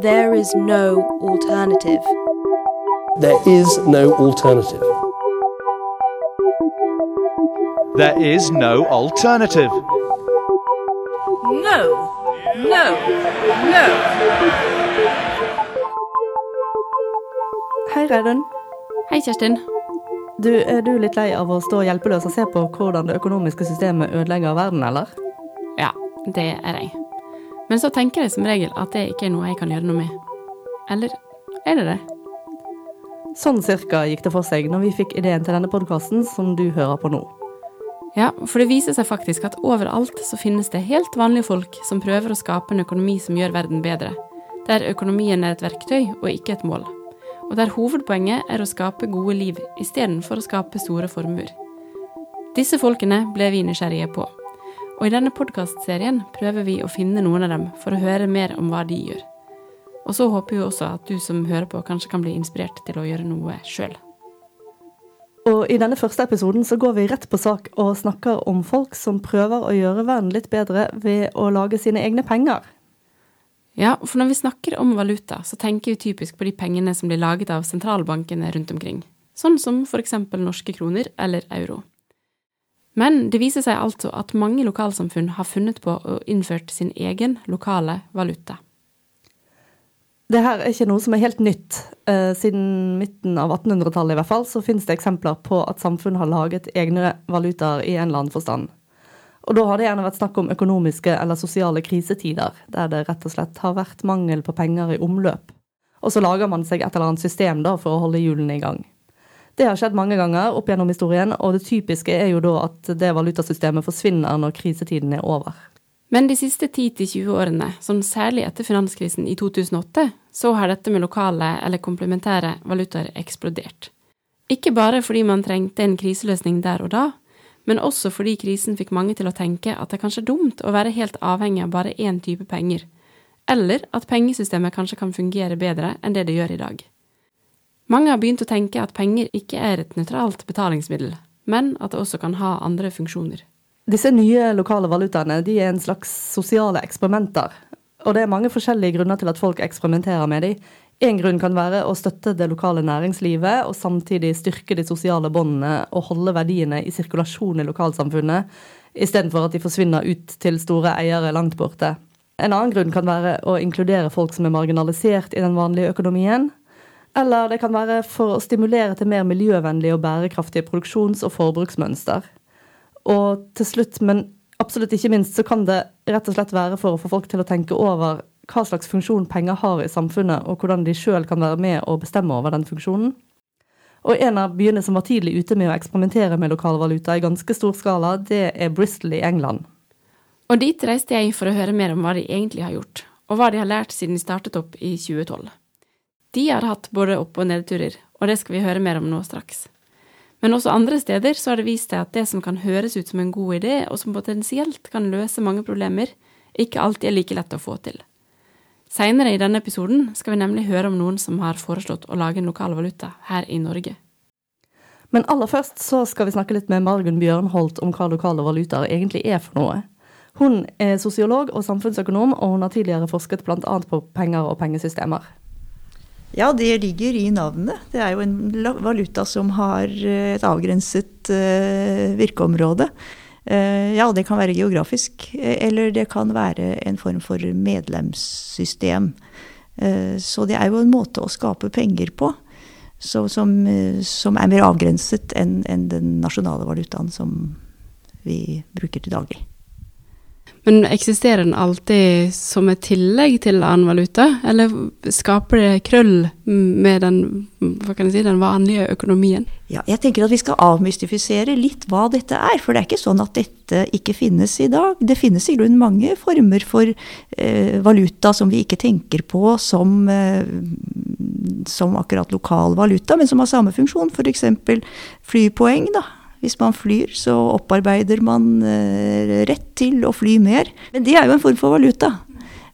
There is no alternative. There is no alternative. There is no alternative. No, no, no. Hei, Reidun. Hei, Kjerstin. Du, er du litt lei av å stå hjelpeløs og se på hvordan det økonomiske systemet ødelegger verden, eller? Ja, det er jeg. Men så tenker jeg som regel at det ikke er noe jeg kan gjøre noe med. Eller er det det? Sånn cirka gikk det for seg når vi fikk ideen til denne podkasten som du hører på nå. Ja, for det viser seg faktisk at overalt så finnes det helt vanlige folk som prøver å skape en økonomi som gjør verden bedre, der økonomien er et verktøy og ikke et mål, og der hovedpoenget er å skape gode liv istedenfor å skape store formuer. Disse folkene ble vi nysgjerrige på, og i denne podkastserien prøver vi å finne noen av dem for å høre mer om hva de gjør. Og så håper vi også at du som hører på, kanskje kan bli inspirert til å gjøre noe sjøl. Og i denne første episoden så går vi rett på sak og snakker om folk som prøver å gjøre verden litt bedre ved å lage sine egne penger. Ja, for når vi snakker om valuta, så tenker vi typisk på de pengene som blir laget av sentralbankene rundt omkring, sånn som for eksempel norske kroner eller euro. Men det viser seg altså at mange lokalsamfunn har funnet på og innført sin egen lokale valuta. Det her er ikke noe som er helt nytt. Eh, siden midten av 1800-tallet i hvert fall, så finnes det eksempler på at samfunn har laget egne valutaer i en eller annen forstand. Og da har det gjerne vært snakk om økonomiske eller sosiale krisetider, der det rett og slett har vært mangel på penger i omløp. Og så lager man seg et eller annet system da for å holde hjulene i gang. Det har skjedd mange ganger opp gjennom historien, og det typiske er jo da at det valutasystemet forsvinner når krisetiden er over. Men de siste 10-20 årene, sånn særlig etter finanskrisen i 2008, så har dette med lokale eller komplementære valutaer eksplodert. Ikke bare fordi man trengte en kriseløsning der og da, men også fordi krisen fikk mange til å tenke at det kanskje er dumt å være helt avhengig av bare én type penger, eller at pengesystemet kanskje kan fungere bedre enn det det gjør i dag. Mange har begynt å tenke at penger ikke er et nøytralt betalingsmiddel, men at det også kan ha andre funksjoner. Disse nye lokale valutaene er en slags sosiale eksperimenter. Og det er mange forskjellige grunner til at folk eksperimenterer med dem. En grunn kan være å støtte det lokale næringslivet og samtidig styrke de sosiale båndene og holde verdiene i sirkulasjon i lokalsamfunnet, istedenfor at de forsvinner ut til store eiere langt borte. En annen grunn kan være å inkludere folk som er marginalisert i den vanlige økonomien. Eller det kan være for å stimulere til mer miljøvennlige og bærekraftige produksjons- og forbruksmønster. Og til slutt, men absolutt ikke minst, så kan det rett og slett være for å få folk til å tenke over hva slags funksjon penger har i samfunnet, og hvordan de sjøl kan være med og bestemme over den funksjonen. Og en av byene som var tidlig ute med å eksperimentere med lokalvaluta i ganske stor skala, det er Bristol i England. Og dit reiste jeg for å høre mer om hva de egentlig har gjort, og hva de har lært siden de startet opp i 2012. De har hatt både opp- og nedturer, og det skal vi høre mer om nå straks. Men også andre steder så har det vist seg at det som kan høres ut som en god idé, og som potensielt kan løse mange problemer, ikke alltid er like lett å få til. Seinere i denne episoden skal vi nemlig høre om noen som har foreslått å lage en lokal valuta her i Norge. Men aller først så skal vi snakke litt med Margunn Bjørnholt om hva lokale valutaer egentlig er for noe. Hun er sosiolog og samfunnsøkonom, og hun har tidligere forsket bl.a. på penger og pengesystemer. Ja, det ligger i navnet. Det er jo en valuta som har eh, et avgrenset uh, virkeområde. Uh, ja, det kan være geografisk, eller det kan være en form for medlemssystem. Uh, så det er jo en måte å skape penger på som, som, er mer avgrenset enn en den nasjonale valutaen som vi bruker til daglig. Men eksisterer den alltid som et tillegg til annen valuta, eller skaper det krøll med den, hva kan jeg si, den vanlige økonomien? Ja, jeg tenker at vi skal avmystifisere litt hva dette er. For det er ikke sånn at dette ikke finnes i dag. Det finnes i grunnen mange former for eh, valuta som vi ikke tenker på som, eh, som akkurat lokal valuta, men som har samme funksjon. F.eks. flypoeng. da hvis man flyr, så opparbeider man eh, rett til å fly mer. Men det er jo en form for valuta.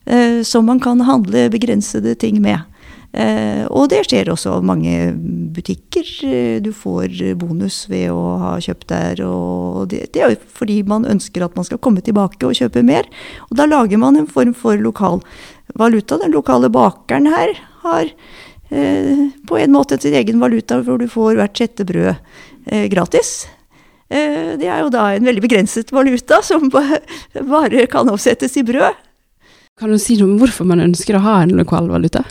Eh, som man kan handle begrensede ting med. Eh, og det skjer også mange butikker. Du får bonus ved å ha kjøpt der. Og det, er jo fordi man ønsker at man skal komme tilbake og kjøpe mer. Og da lager man en form for lokal valuta. Den lokale bakeren her har på en måte sin egen valuta hvor du får hvert sjette brød gratis. Eh, det er jo da en veldig begrenset valuta som ba- bare kan omsettes i brød. Kan du si noe om hvorfor man ønsker å ha en lokal valuta?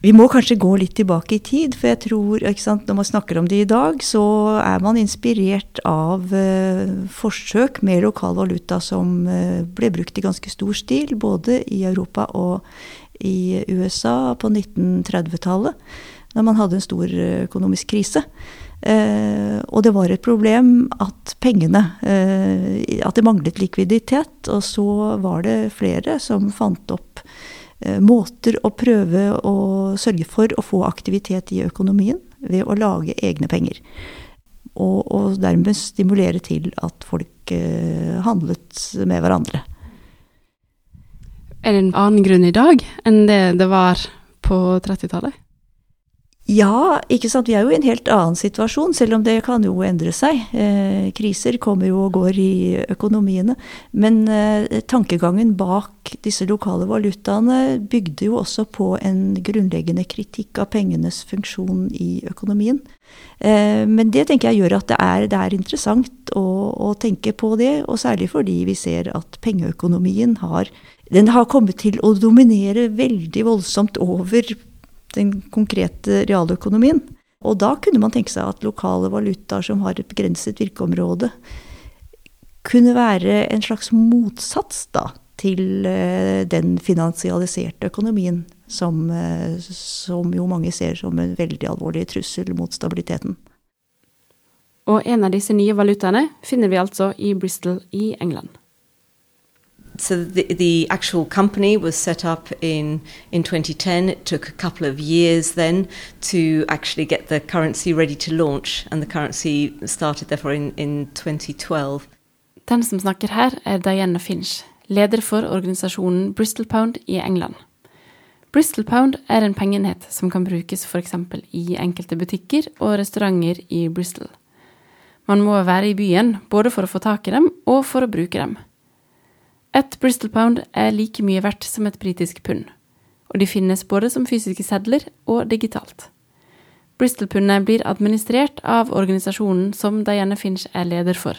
Vi må kanskje gå litt tilbake i tid, for jeg tror, ikke sant, når man snakker om det i dag, så er man inspirert av eh, forsøk med lokal valuta som eh, ble brukt i ganske stor stil, både i Europa og i USA på 1930-tallet, da man hadde en stor økonomisk krise. Eh, og det var et problem at pengene eh, At det manglet likviditet. Og så var det flere som fant opp eh, måter å prøve å sørge for å få aktivitet i økonomien ved å lage egne penger. Og, og dermed stimulere til at folk eh, handlet med hverandre. Er det en annen grunn i dag enn det det var på 30-tallet? Ja, ikke sant. Vi er jo i en helt annen situasjon, selv om det kan jo endre seg. Eh, kriser kommer jo og går i økonomiene. Men eh, tankegangen bak disse lokale valutaene bygde jo også på en grunnleggende kritikk av pengenes funksjon i økonomien. Eh, men det tenker jeg gjør at det er, det er interessant å, å tenke på det, og særlig fordi vi ser at pengeøkonomien har har kommet til å dominere veldig voldsomt over den konkrete realøkonomien. Og da kunne man tenke seg at lokale valutaer som har et begrenset virkeområde, kunne være en slags motsats da, til eh, den finansialiserte økonomien som, eh, som jo mange ser som en veldig alvorlig trussel mot stabiliteten. Og en av disse nye valutaene finner vi altså i Bristol i England. So the, the actual company was set up in, in 2010. It took a couple of years then to actually get the currency ready to launch, and the currency started therefore in, in 2012. Den som snakker her, er Diana Finch, leder for organisasjonen Bristol Pound i England. Bristol Pound er en pengeenhet som kan brukes f.eks. i enkelte butikker og restauranter i Bristol. Man må være i byen både for å få tak i dem og for å bruke dem. Et Bristol Pound er like mye verdt som et britisk pund, og de finnes både som fysiske sedler og digitalt. Bristol-pundet blir administrert av organisasjonen som Diana Finch er leder for.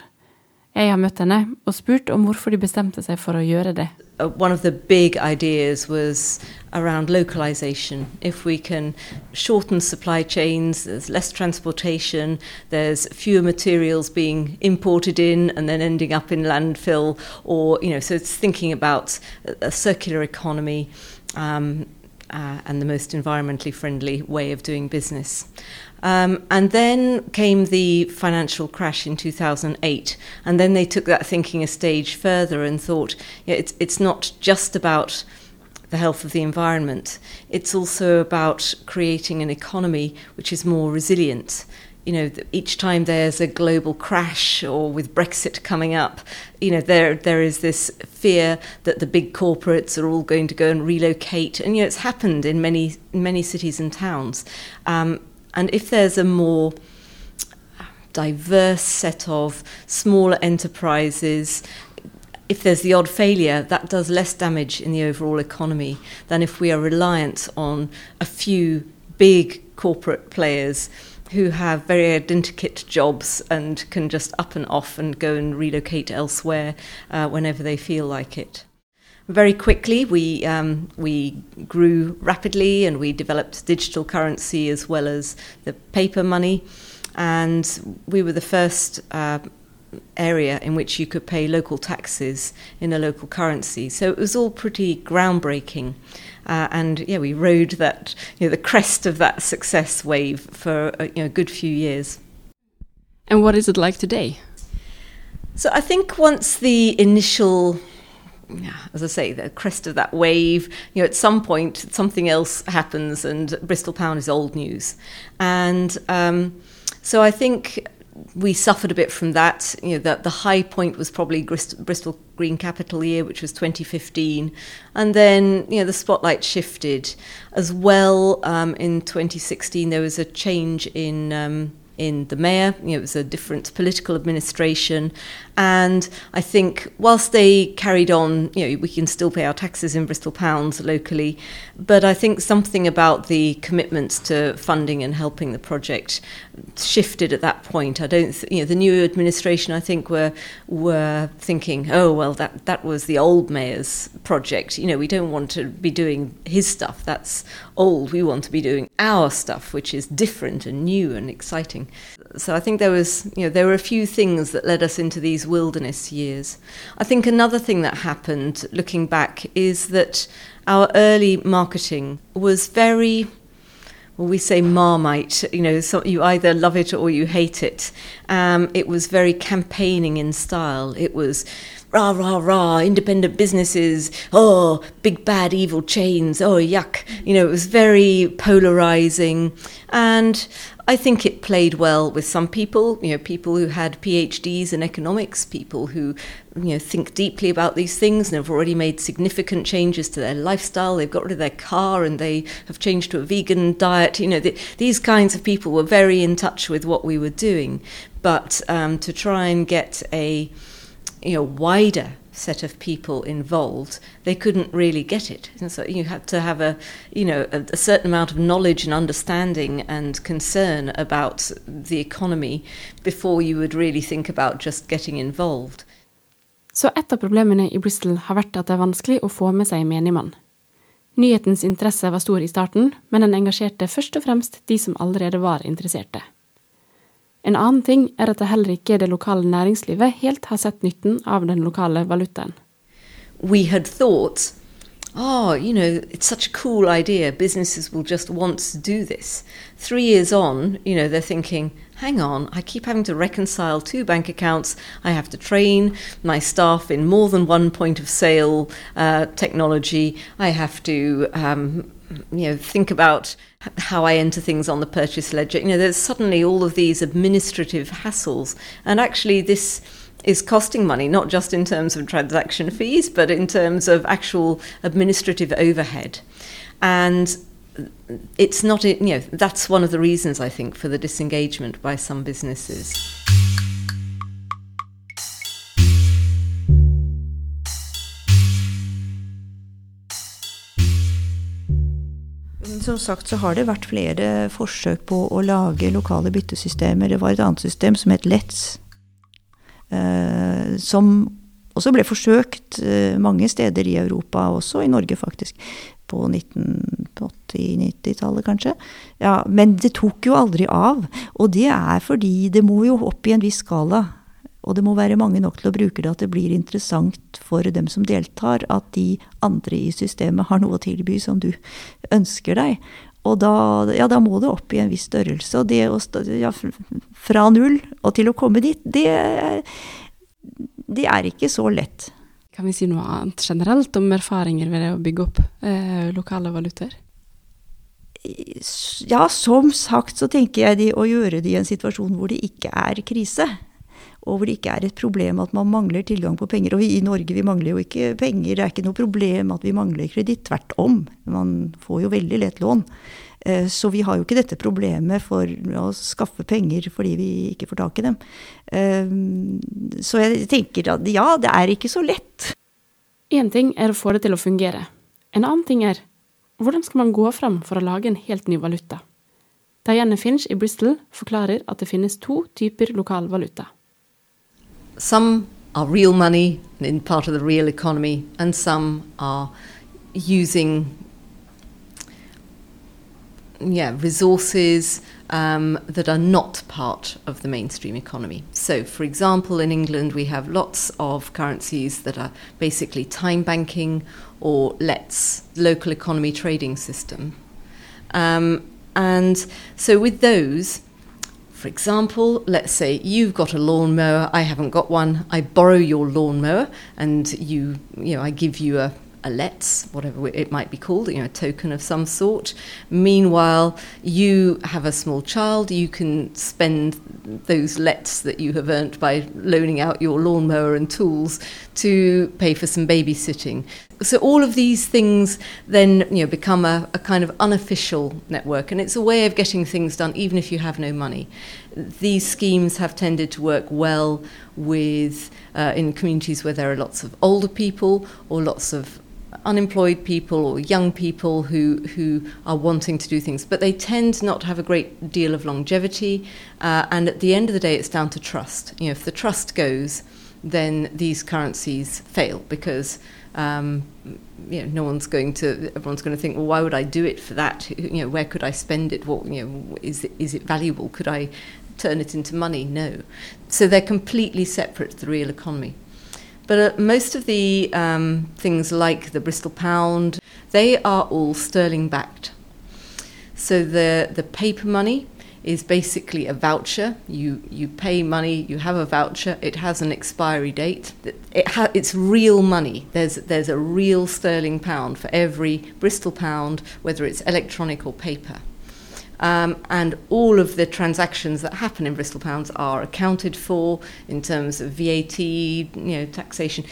Jeg har møtt henne og spurt om hvorfor de bestemte seg for å gjøre det. Uh, one of the big ideas was around localization. If we can shorten supply chains, there's less transportation, there's fewer materials being imported in and then ending up in landfill, or, you know, so it's thinking about a, circular economy. Um, uh, and the most environmentally friendly way of doing business. Um, and then came the financial crash in 2008, and then they took that thinking a stage further and thought know, it's, it's not just about the health of the environment, it's also about creating an economy which is more resilient. You know, each time there's a global crash, or with Brexit coming up, you know, there there is this fear that the big corporates are all going to go and relocate, and you know, it's happened in many many cities and towns. Um, and if there's a more diverse set of smaller enterprises, if there's the odd failure, that does less damage in the overall economy than if we are reliant on a few big corporate players who have very identikit jobs and can just up and off and go and relocate elsewhere uh, whenever they feel like it. Very quickly, we um, we grew rapidly, and we developed digital currency as well as the paper money, and we were the first uh, area in which you could pay local taxes in a local currency. So it was all pretty groundbreaking. Uh, and yeah, we rode that, you know, the crest of that success wave for a you know, good few years. And what is it like today? So I think once the initial, as I say, the crest of that wave, you know, at some point something else happens, and Bristol Pound is old news, and um, so I think we suffered a bit from that. You know, that the high point was probably Grist- Bristol Green Capital year, which was 2015, and then you know the spotlight shifted as well. Um, in 2016, there was a change in. Um, in the mayor, you know, it was a different political administration, and I think whilst they carried on, you know, we can still pay our taxes in Bristol pounds locally, but I think something about the commitments to funding and helping the project shifted at that point. I don't, th- you know, the new administration I think were were thinking, oh well, that that was the old mayor's project. You know, we don't want to be doing his stuff. That's old. We want to be doing our stuff, which is different and new and exciting. So I think there was, you know, there were a few things that led us into these wilderness years. I think another thing that happened, looking back, is that our early marketing was very well, we say marmite, you know, so you either love it or you hate it. Um, it was very campaigning in style. It was rah, rah, rah, independent businesses, oh, big bad evil chains, oh, yuck. You know, it was very polarizing. And I think it played well with some people, you know, people who had PhDs in economics, people who, you know, think deeply about these things and have already made significant changes to their lifestyle. They've got rid of their car and they have changed to a vegan diet. You know, the, these kinds of people were very in touch with what we were doing. But um, to try and get a, you know, wider set of people involved, they couldn't really get it. And so you had to have a, you know, a, a, certain amount of knowledge and understanding and concern about the economy before you would really think about just getting involved. Så et av problemene i Bristol har vært at det er vanskelig å få med seg menigmann. Nyhetens interesse var stor i starten, men den engasjerte først og fremst de som allerede var interesserte. En annen ting er at det heller ikke det lokale næringslivet helt har sett nytten av den lokale valutaen. We had thought, oh, you know, it's such a cool idea. Businesses will just want to do this. Three years on, you know, they're thinking, hang on, I keep having to reconcile two bank accounts. I have to train my staff in more than one point of sale uh, technology. I have to, um, you know, think about how I enter things on the purchase ledger. You know, there's suddenly all of these administrative hassles, and actually this is costing money, not just in terms of transaction fees, but in terms of actual administrative overhead. And it's not, you know, that's one of the reasons I think for the disengagement by some businesses. Som sagt så har det vært flere forsøk på å lage lokale byttesystemer. Det var et annet system som het Let's, som også ble forsøkt eh, mange steder i Europa, også i Norge faktisk, på 1980-90-tallet kanskje. Ja, men det tok jo aldri av. Og det er fordi det må jo opp i en viss skala. Og det må være mange nok til å bruke det at det blir interessant for dem som deltar, at de andre i systemet har noe å tilby som du ønsker deg. Og da, ja, da må det opp i en viss størrelse. Og det å ja, fra null og til å komme dit, det, det er ikke så lett. Kan vi si noe annet generelt om erfaringer ved det å bygge opp eh, lokale valutaer? Ja, som sagt så tenker jeg de å gjøre det i en situasjon hvor det ikke er krise og hvor det ikke er et problem at man mangler tilgang på penger. Og vi i Norge vi mangler jo ikke penger, det er ikke noe problem at vi mangler kreditt. Tvert om. Man får jo veldig lett lån. Eh, så vi har jo ikke dette problemet for å skaffe penger fordi vi ikke får tak i dem. Eh, så jeg tenker at ja, det er ikke så lett. Én ting er å få det til å fungere. En annen ting er hvordan skal man gå fram for å lage en helt ny valuta? Diane Finch i Bristol forklarer at det finnes to typer lokal valuta. Some are real money in part of the real economy, and some are using yeah resources um, that are not part of the mainstream economy. So, for example, in England, we have lots of currencies that are basically time banking or LETS, local economy trading system. Um, and so, with those, for example, let's say you've got a lawnmower, I haven't got one. I borrow your lawnmower, and you, you know, I give you a, a let's, whatever it might be called, you know, a token of some sort. Meanwhile, you have a small child, you can spend those lets that you have earned by loaning out your lawnmower and tools to pay for some babysitting. So all of these things then you know become a, a kind of unofficial network, and it's a way of getting things done even if you have no money. These schemes have tended to work well with uh, in communities where there are lots of older people or lots of unemployed people or young people who, who are wanting to do things, but they tend not to have a great deal of longevity. Uh, and at the end of the day, it's down to trust. You know, if the trust goes, then these currencies fail because um, you know, no one's going to. Everyone's going to think, well, why would I do it for that? You know, where could I spend it? What you know, is it, is it valuable? Could I turn it into money? No. So they're completely separate to the real economy. But uh, most of the um, things like the Bristol pound, they are all sterling backed. So the the paper money is basically a voucher. You you pay money, you have a voucher. It has an expiry date. It ha- it's real money. There's there's a real sterling pound for every Bristol pound, whether it's electronic or paper. Um, and all of the transactions that happen in Bristol pounds are accounted for in terms of VAT, you know, taxation,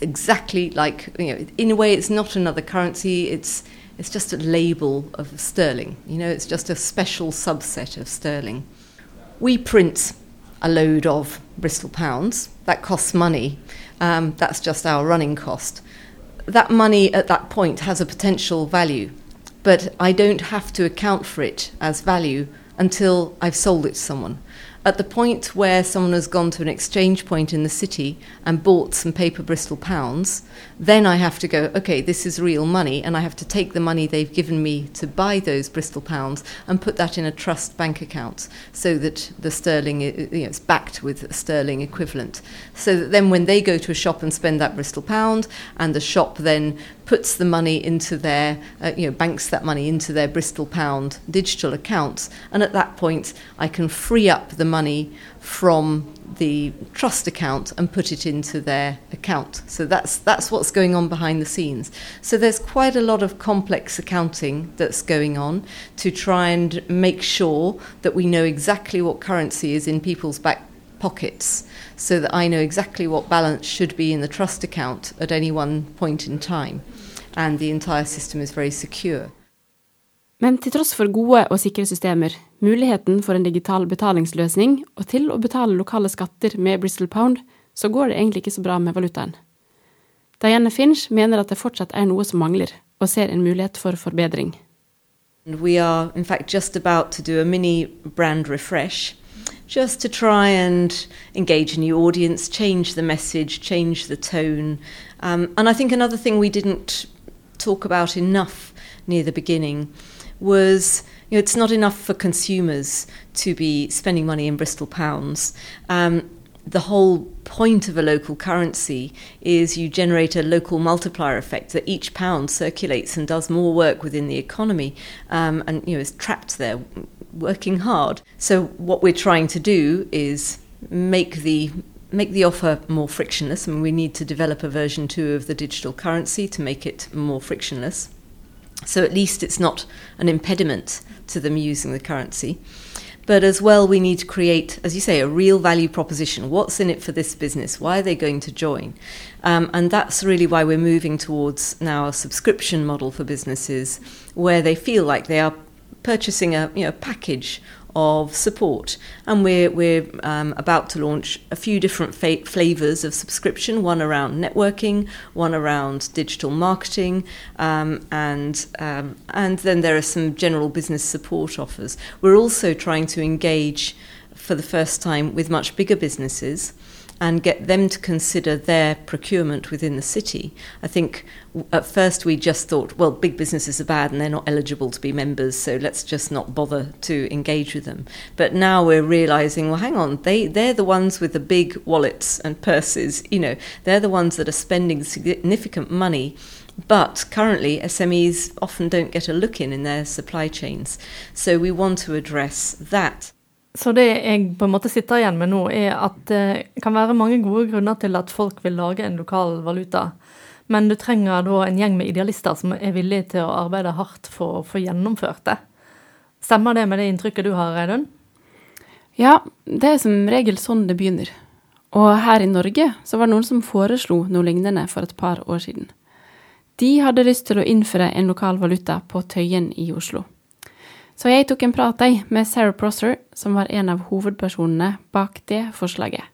exactly like you know. In a way, it's not another currency. It's it's just a label of sterling. You know, it's just a special subset of sterling. We print a load of Bristol pounds. That costs money. Um, that's just our running cost. That money at that point has a potential value but I don't have to account for it as value until I've sold it to someone. At the point where someone has gone to an exchange point in the city and bought some paper Bristol pounds, then I have to go, okay, this is real money, and I have to take the money they've given me to buy those Bristol pounds and put that in a trust bank account so that the sterling you know, it's backed with sterling equivalent. So that then when they go to a shop and spend that Bristol pound, and the shop then puts the money into their, uh, you know, banks that money into their Bristol pound digital accounts, and at that point I can free up the money from the trust account and put it into their account. So that's that's what's going on behind the scenes. So there's quite a lot of complex accounting that's going on to try and make sure that we know exactly what currency is in people's back pockets so that I know exactly what balance should be in the trust account at any one point in time and the entire system is very secure. Men til tross for gode og sikre systemer, muligheten for en digital betalingsløsning og til å betale lokale skatter med Bristol Pound, så går det egentlig ikke så bra med valutaen. Diana Finch mener at det fortsatt er noe som mangler, og ser en mulighet for forbedring. We are in fact just about to do a mini brand refresh just to try and engage a new audience, change the message, change the tone. Um, and I think another thing we didn't talk about enough near the beginning was you know, it's not enough for consumers to be spending money in Bristol pounds. Um, the whole point of a local currency is you generate a local multiplier effect that each pound circulates and does more work within the economy um, and you know is trapped there working hard. So what we're trying to do is make the make the offer more frictionless I and we need to develop a version 2 of the digital currency to make it more frictionless. So at least it's not an impediment to them using the currency. But as well, we need to create, as you say, a real value proposition. What's in it for this business? Why are they going to join? Um, and that's really why we're moving towards now a subscription model for businesses where they feel like they are purchasing a you know, package of support. And we're, we're um, about to launch a few different fa- flavours of subscription one around networking, one around digital marketing, um, and, um, and then there are some general business support offers. We're also trying to engage for the first time with much bigger businesses and get them to consider their procurement within the city. I think at first we just thought, well, big businesses are bad and they're not eligible to be members, so let's just not bother to engage with them. But now we're realizing, well, hang on, they, they're the ones with the big wallets and purses, you know, they're the ones that are spending significant money. But currently, SMEs often don't get a look in in their supply chains. So we want to address that. Så det jeg på en måte sitter igjen med nå, er at det kan være mange gode grunner til at folk vil lage en lokal valuta. Men du trenger da en gjeng med idealister som er villige til å arbeide hardt for å få gjennomført det. Stemmer det med det inntrykket du har, Reidun? Ja, det er som regel sånn det begynner. Og her i Norge så var det noen som foreslo noe lignende for et par år siden. De hadde lyst til å innføre en lokal valuta på Tøyen i Oslo. Så jeg tok en prat med Sarah Prosser, som var en av hovedpersonene bak det forslaget.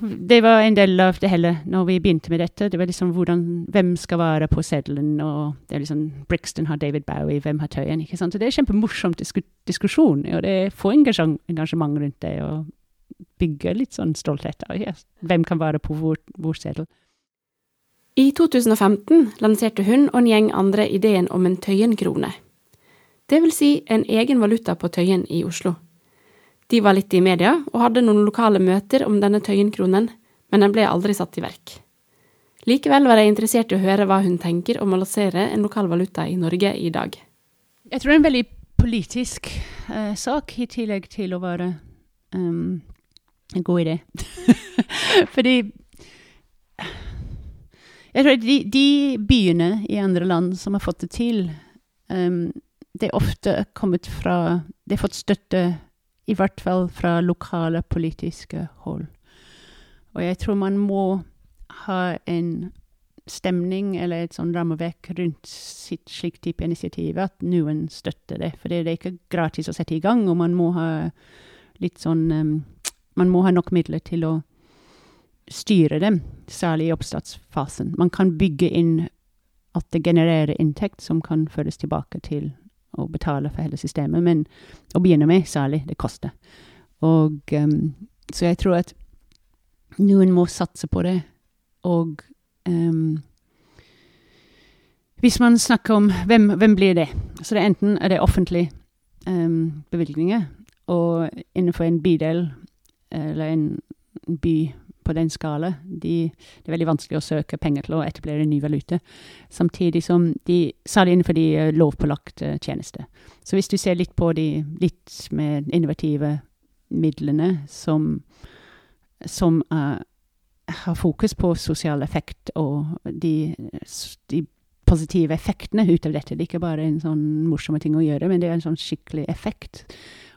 Det var en del av det hele når vi begynte med dette. Det var liksom hvordan, Hvem skal være på seddelen? og det er liksom, Brixton har David Bowie, hvem har Tøyen? ikke sant? Så Det er kjempemorsom disku, diskusjon, og det får engasjement rundt det. og bygger litt sånn stolthet av yes, hvem kan være på hvor, hvor seddel. I 2015 lanserte hun og en gjeng andre ideen om en Tøyen-krone. Det vil si en egen valuta på Tøyen i Oslo. De var litt i media og hadde noen lokale møter om denne Tøyen-kronen, men den ble aldri satt i verk. Likevel var jeg interessert i å høre hva hun tenker om å lansere en lokal valuta i Norge i dag. Jeg tror det er en veldig politisk uh, sak, i tillegg til å være um, en god idé. Fordi jeg tror de, de, byene i andre land som har fått det til, um, det er ofte kommet fra Det har fått støtte i hvert fall fra lokale politiske hold. Og jeg tror man må ha en stemning eller et sånn rammeverk rundt sitt slik type initiativ, at noen støtter det. For det er ikke gratis å sette i gang, og man må ha litt sånn um, Man må ha nok midler til å styre dem, særlig i oppstartsfasen. Man kan bygge inn at det genererer inntekt som kan føres tilbake til å betale for hele systemet. Men å begynne med, særlig, det koster. Og um, Så jeg tror at noen må satse på det. Og um, hvis man snakker om hvem, hvem blir det? Så det er enten er det offentlige um, bevilgninger, og innenfor en bydel eller en by på den skala. De, det er veldig vanskelig å søke penger til å etablere en ny valuta. Samtidig som de Særlig innenfor de uh, lovpålagte tjenester. Så hvis du ser litt på de litt mer innovative midlene som, som uh, har fokus på sosial effekt og de, de positive effektene ut av dette. Det er ikke bare en sånn morsomme ting å gjøre, men det er en sånn skikkelig effekt.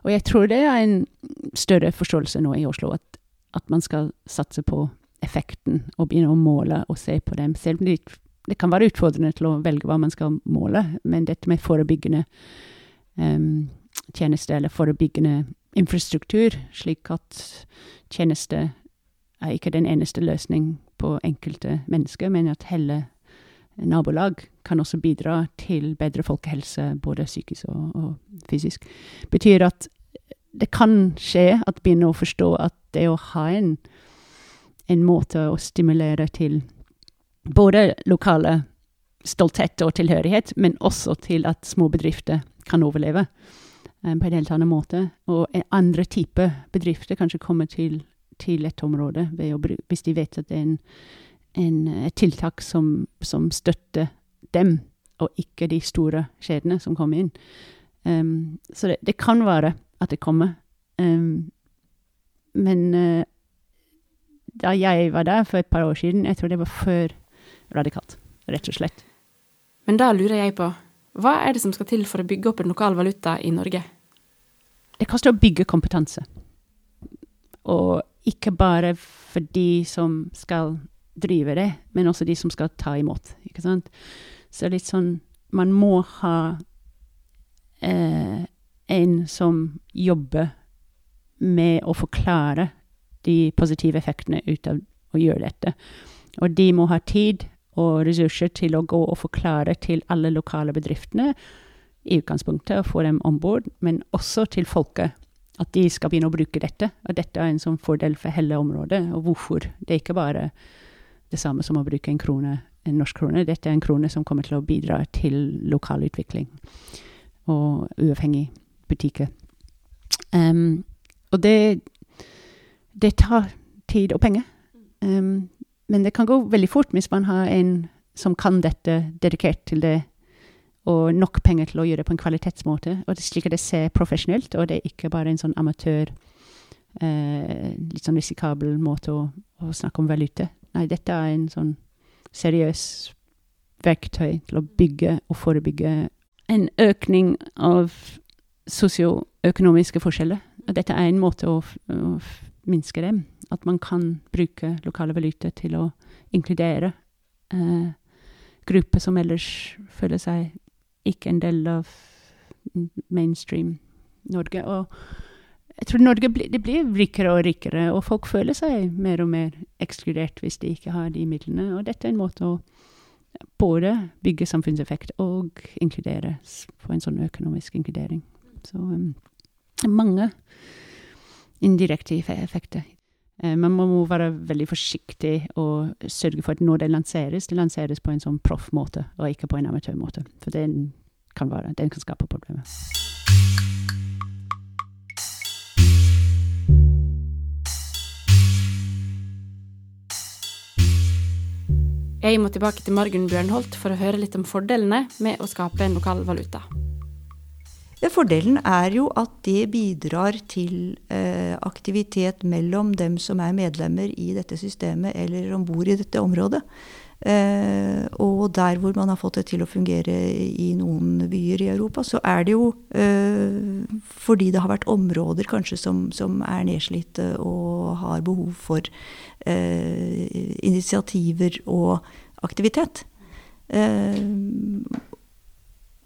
Og jeg tror det er en større forståelse nå i Oslo, at at man skal satse på effekten og begynne å måle og se på dem. Selv om det, det kan være utfordrende til å velge hva man skal måle, men dette med forebyggende um, tjenester eller forebyggende infrastruktur, slik at tjeneste er ikke den eneste løsning på enkelte mennesker, men at hele nabolag kan også bidra til bedre folkehelse, både psykisk og, og fysisk, betyr at det kan skje at begynner å forstå at det å ha en, en måte å stimulere til både lokale stolthet og tilhørighet, men også til at små bedrifter kan overleve um, på en helt annen måte. Og andre typer bedrifter kanskje kommer til, til et område hvis de vet at det er en, en, et tiltak som, som, støtter dem, og ikke de store kjedene som kommer inn. Um, så det, det, kan være at det kommer. Um, men uh, da jeg var der for et par år siden, jeg tror det var før radikalt, rett og slett. Men da lurer jeg på, hva er det som skal til for å bygge opp en lokal valuta i Norge? Det koster å bygge kompetanse. Og ikke bare for de som skal drive det, men også de som skal ta imot. Ikke sant? Så litt sånn Man må ha eh, en som jobber med å forklare de positive effektene ut av å gjøre dette. Og de må ha tid og ressurser til å gå og forklare til alle lokale bedriftene i utgangspunktet, og få dem om bord, men også til folket. At de skal begynne å bruke dette, og dette er en sånn fordel for hele området. Og hvorfor. Det er ikke bare det samme som å bruke en krone, en norsk krone. Dette er en krone som kommer til å bidra til lokal utvikling og uavhengig butikker. Um, og det, det tar tid og penger. Um, men det kan gå veldig fort hvis man har en som kan dette, dedikert til det, og nok penger til å gjøre det på en kvalitetsmåte. Og det slik at det ser profesjonelt, og det er ikke bare en sånn amatør, uh, litt sånn risikabel måte å, å, snakke om valuta. Nei, dette er en sånn seriøs verktøy til å bygge og forebygge en økning av sosioøkonomiske forskjeller. Og dette er en måte å, å minske dem. At man kan bruke lokale valuter til å inkludere eh, grupper som ellers føler seg ikke en del av mainstream Norge. Og jeg tror Norge blir, det blir rikere og rikere, og folk føler seg mer og mer ekskludert hvis de ikke har de midlene. Og dette er en måte å både bygge samfunnseffekt og inkludere på en sånn økonomisk inkludering. Så um, mange indirekte effekter. Uh, man må være veldig forsiktig og sørge for at når det lanseres, det lanseres på en sånn proffmåte, og ikke på en amatørmåte. For den kan, være, den kan skape problemer. Jeg må tilbake til Margunn Bjørnholt for å høre litt om fordelene med å skape en lokal valuta. Fordelen er jo at det bidrar til eh, aktivitet mellom dem som er medlemmer i dette systemet eller om bord i dette området. Eh, og der hvor man har fått det til å fungere i noen byer i Europa, så er det jo eh, fordi det har vært områder kanskje som, som er nedslitte og har behov for initiativer og aktivitet. Eh,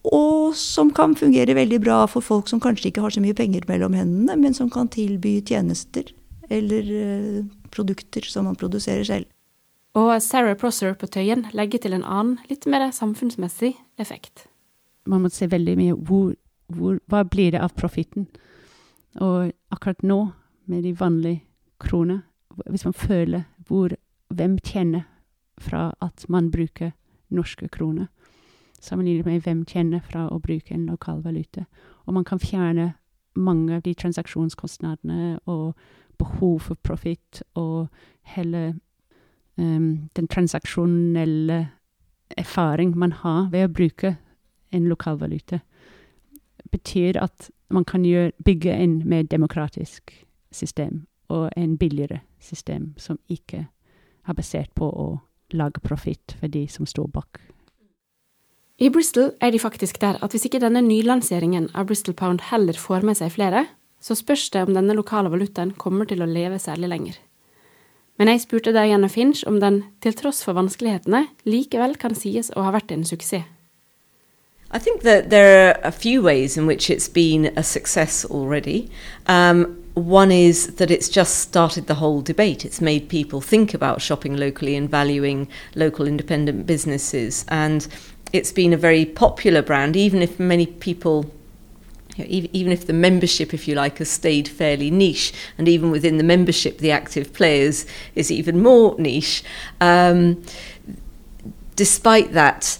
og som kan fungere veldig bra for folk som kanskje ikke har så mye penger mellom hendene, men som kan tilby tjenester eller eh, produkter som man produserer selv. Og Sarah Prosser på Tøyen legger til en annen, litt mer samfunnsmessig effekt. Man må se veldig mye hvor, hvor, hva blir det av profitten. Og akkurat nå, med de vanlige kronene, hvis man føler hvor, hvem tjener fra at man bruker norske kroner, sammenlignet med hvem tjener fra å bruke en lokal valuta. Og man kan fjerne mange av de transaksjonskostnadene og behov for profitt og hele um, den transaksjonelle erfaring man har ved å bruke en lokal valuta, betyr at man kan gjøre, bygge en mer demokratisk system og en billigere system som ikke er basert på å lage profitt for de som står bak. I Bristol er de faktisk der at hvis ikke denne nylanseringen av Bristol Pound heller får med seg flere, så spørs det om denne lokale valutaen kommer til å leve særlig lenger. Men jeg spurte Diana Finch om den, til tross for vanskelighetene, likevel kan sies å ha vært en suksess. I think that there are a few ways in which it's been a success already. Um, one is that it's just started the whole debate. It's made people think about shopping locally and valuing local independent businesses. And it's been a very popular brand, even if many people even, if the membership, if you like, has stayed fairly niche, and even within the membership, the active players is even more niche. Um, despite that,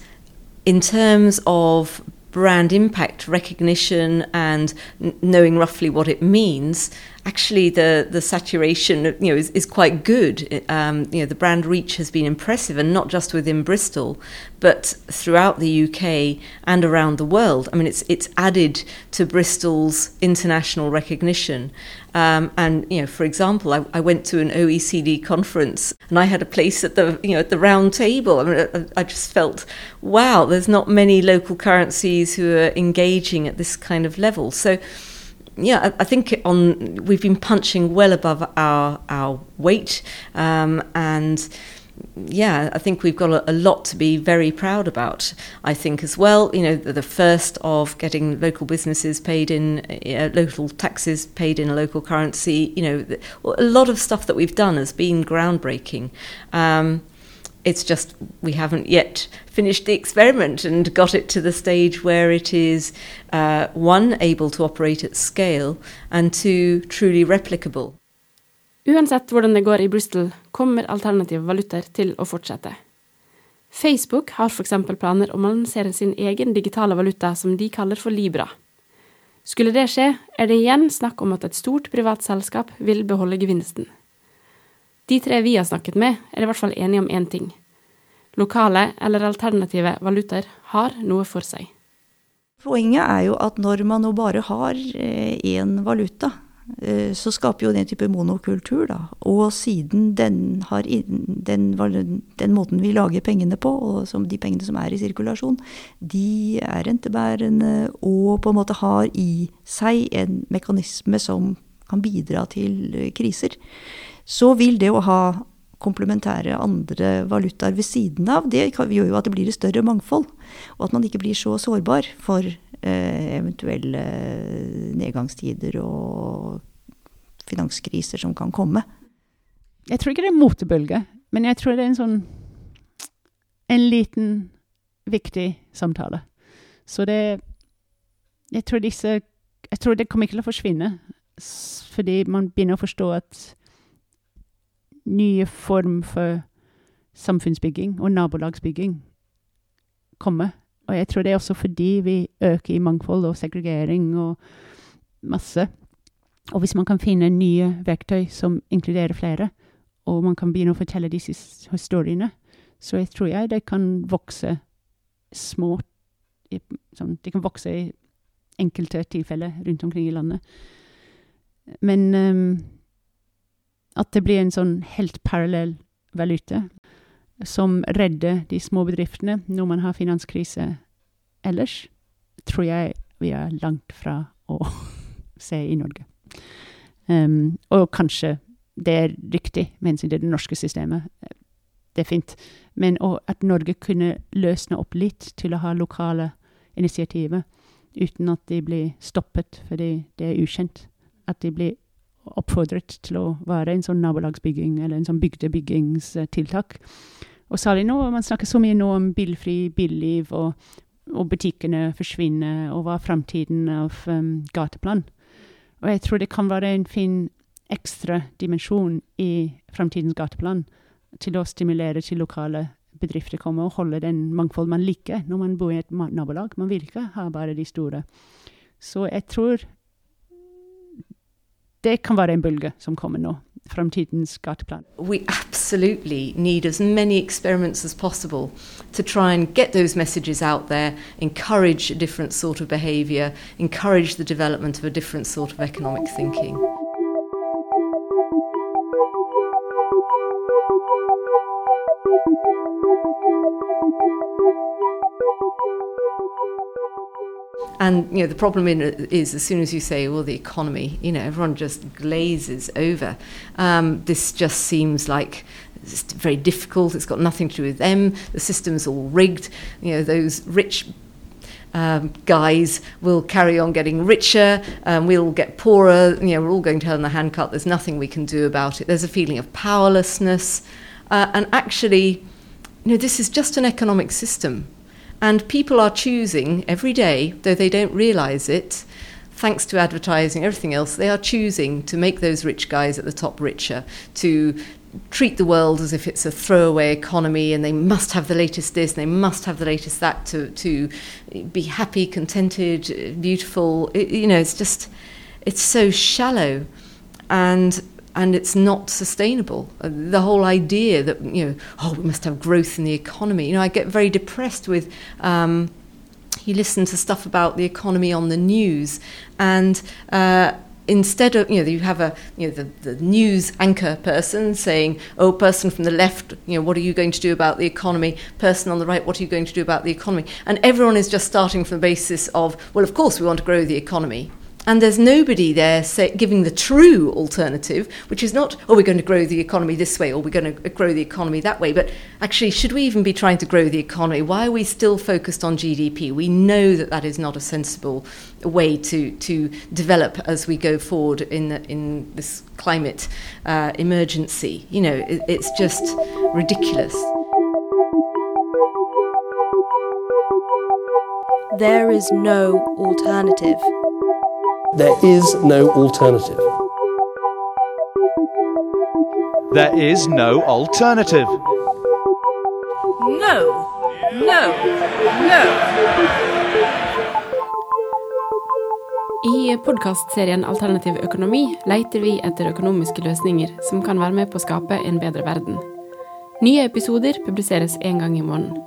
in terms of brand impact recognition and knowing roughly what it means, actually the the saturation you know is, is quite good. Um, you know the brand reach has been impressive, and not just within Bristol, but throughout the UK and around the world. I mean, it's it's added to Bristol's international recognition. Um, and you know, for example, I, I, went to an OECD conference and I had a place at the you know at the round table. I mean, I, I just felt, wow, there's not many local currencies who are engaging at this kind of level. So yeah, I, I, think on we've been punching well above our our weight, um, and yeah, I think we've got a, a, lot to be very proud about. I think as well, you know, the, the first of getting local businesses paid in uh, local taxes paid in a local currency. You know, the, a lot of stuff that we've done has been groundbreaking. Um, it's just we haven't yet finished the experiment and got it to the stage where it is uh, one able to operate at scale and two truly replicable. Uansett hvordan det går i Bristol, kommer alternative valutaer til å fortsette. Facebook har f.eks. planer om å lansere sin egen digitale valuta som de kaller for Libra. Skulle det skje, er det igjen snakk om at et stort privat selskap vil beholde gevinsten. De tre vi har snakket med, er i hvert fall enige om én ting. Lokale eller alternative valutaer har noe for seg. Poenget er jo at når man nå bare har én valuta, eh, så skaper jo den type monokultur, da. Og siden den har den, den, måten vi lager pengene på, og som de pengene som er i sirkulasjon, de er rentebærende og på en måte har i seg en mekanisme som kan bidra til kriser, så vil det å ha komplementære andre valutaer ved siden av, det gjør jo at det blir et større mangfold. Og at man ikke blir så sårbar for eh, eventuelle nedgangstider og finanskriser som kan komme. Jeg tror ikke det er motebølge, men jeg tror det er en sånn en liten, viktig samtale. Så det Jeg tror disse Jeg tror det kommer ikke til å forsvinne, fordi man begynner å forstå at nye form for samfunnsbygging og nabolagsbygging komme. Og jeg tror det er også fordi vi øker i mangfold og segregering og masse. Og hvis man kan finne nye verktøy som inkluderer flere, og man kan begynne å fortelle disse historiene, så jeg tror jeg det kan vokse små sånn, Det kan vokse i enkelte tilfeller rundt omkring i landet. Men um, at det blir en sånn helt parallell valuta som redder de små bedriftene når man har finanskrise ellers, tror jeg vi er langt fra å se i Norge. Um, og kanskje det er riktig med hensyn til det norske systemet. Det er fint. Men at Norge kunne løsne opp litt til å ha lokale initiativer uten at de blir stoppet fordi det er ukjent. At de blir oppfordret til å være en sånn nabolagsbygging eller en sånn bygdebyggingstiltak. Og særlig nå, man snakker så mye nå om bilfri billiv, og, og butikkene forsvinner, og hva er framtiden av um, gateplan? Og jeg tror det kan være en fin ekstra dimensjon i framtidens gateplan til å stimulere til lokale bedrifter kommer og holde den mangfold man liker når man bor i et nabolag. Man vil ikke ha bare de store. Så jeg tror det kan være en bølge som kommer nå. Framtidens gateplan. We absolutely need as many experiments as possible to try and get those messages out there, encourage a different sort of behaviour, encourage the development of a different sort of economic thinking. And you know the problem in is as soon as you say, "Well, the economy," you know, everyone just glazes over. Um, this just seems like it's very difficult. It's got nothing to do with them. The system's all rigged. You know, those rich um, guys will carry on getting richer, um, we'll get poorer, you know, we're all going to hell in the handcart, there's nothing we can do about it. There's a feeling of powerlessness. Uh, and actually, you know, this is just an economic system. And people are choosing every day, though they don't realize it, thanks to advertising, everything else, they are choosing to make those rich guys at the top richer, to treat the world as if it's a throwaway economy and they must have the latest this, and they must have the latest that to, to be happy, contented, beautiful. It, you know, it's just, it's so shallow. And and it's not sustainable. Uh, the whole idea that you know, oh, we must have growth in the economy. You know, I get very depressed with. Um, you listen to stuff about the economy on the news, and uh, instead of you know you have a you know the, the news anchor person saying oh person from the left you know what are you going to do about the economy person on the right what are you going to do about the economy and everyone is just starting from the basis of well of course we want to grow the economy and there's nobody there say, giving the true alternative, which is not, oh, we're going to grow the economy this way or we're going to grow the economy that way. But actually, should we even be trying to grow the economy? Why are we still focused on GDP? We know that that is not a sensible way to, to develop as we go forward in, the, in this climate uh, emergency. You know, it, it's just ridiculous. There is no alternative. There is no alternative. There is no alternative. No, no, no. I podkastserien Alternativ økonomi leter vi etter økonomiske løsninger som kan være med på å skape en bedre verden. Nye episoder publiseres én gang i måneden.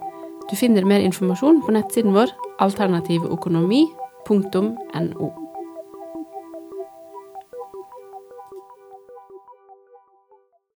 Du finner mer informasjon på nettsiden vår alternativøkonomi.no.